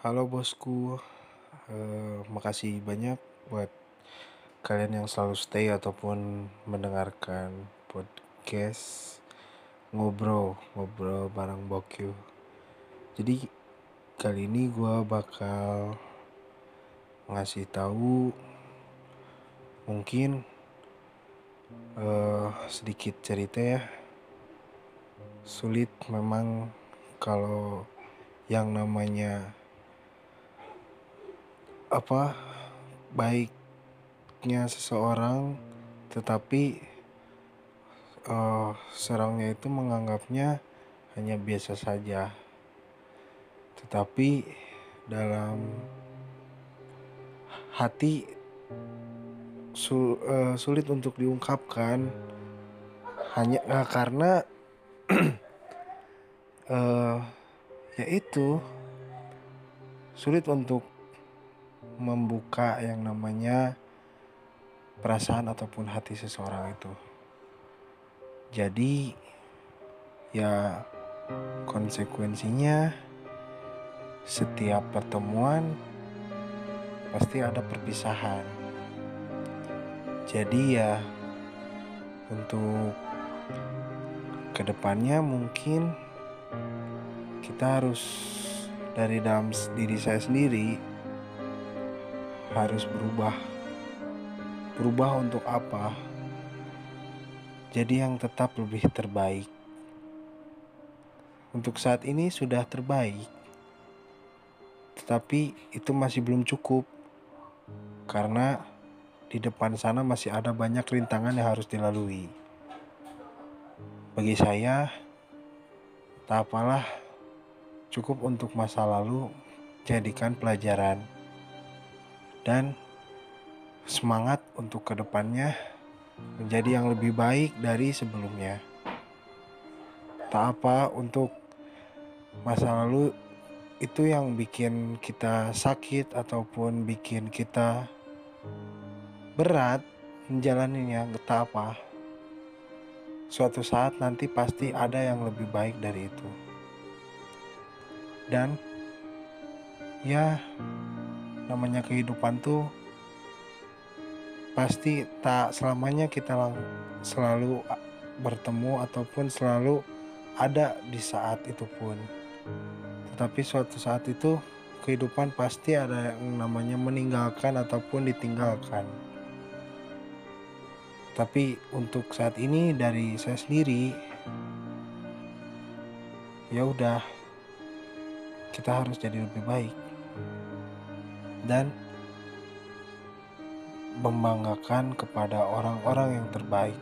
Halo bosku, eh, makasih banyak buat kalian yang selalu stay ataupun mendengarkan podcast ngobrol ngobrol bareng Bokyu. Jadi kali ini gue bakal ngasih tahu mungkin uh, sedikit cerita ya. Sulit memang kalau yang namanya apa baiknya seseorang tetapi uh, serangnya itu menganggapnya hanya biasa saja. Tetapi dalam hati sul, uh, sulit untuk diungkapkan hanya uh, karena uh, yaitu sulit untuk membuka yang namanya perasaan ataupun hati seseorang itu. Jadi ya konsekuensinya setiap pertemuan pasti ada perpisahan. Jadi ya untuk ke depannya mungkin kita harus dari dalam diri saya sendiri harus berubah. Berubah untuk apa? Jadi yang tetap lebih terbaik. Untuk saat ini sudah terbaik. Tetapi itu masih belum cukup. Karena di depan sana masih ada banyak rintangan yang harus dilalui. Bagi saya, tak apalah, cukup untuk masa lalu jadikan pelajaran dan semangat untuk ke depannya menjadi yang lebih baik dari sebelumnya. Tak apa untuk masa lalu itu yang bikin kita sakit ataupun bikin kita berat menjalaninya, tak apa. Suatu saat nanti pasti ada yang lebih baik dari itu. Dan ya namanya kehidupan tuh pasti tak selamanya kita selalu bertemu ataupun selalu ada di saat itu pun. Tetapi suatu saat itu kehidupan pasti ada yang namanya meninggalkan ataupun ditinggalkan. Tapi untuk saat ini dari saya sendiri ya udah kita harus jadi lebih baik dan membanggakan kepada orang-orang yang terbaik.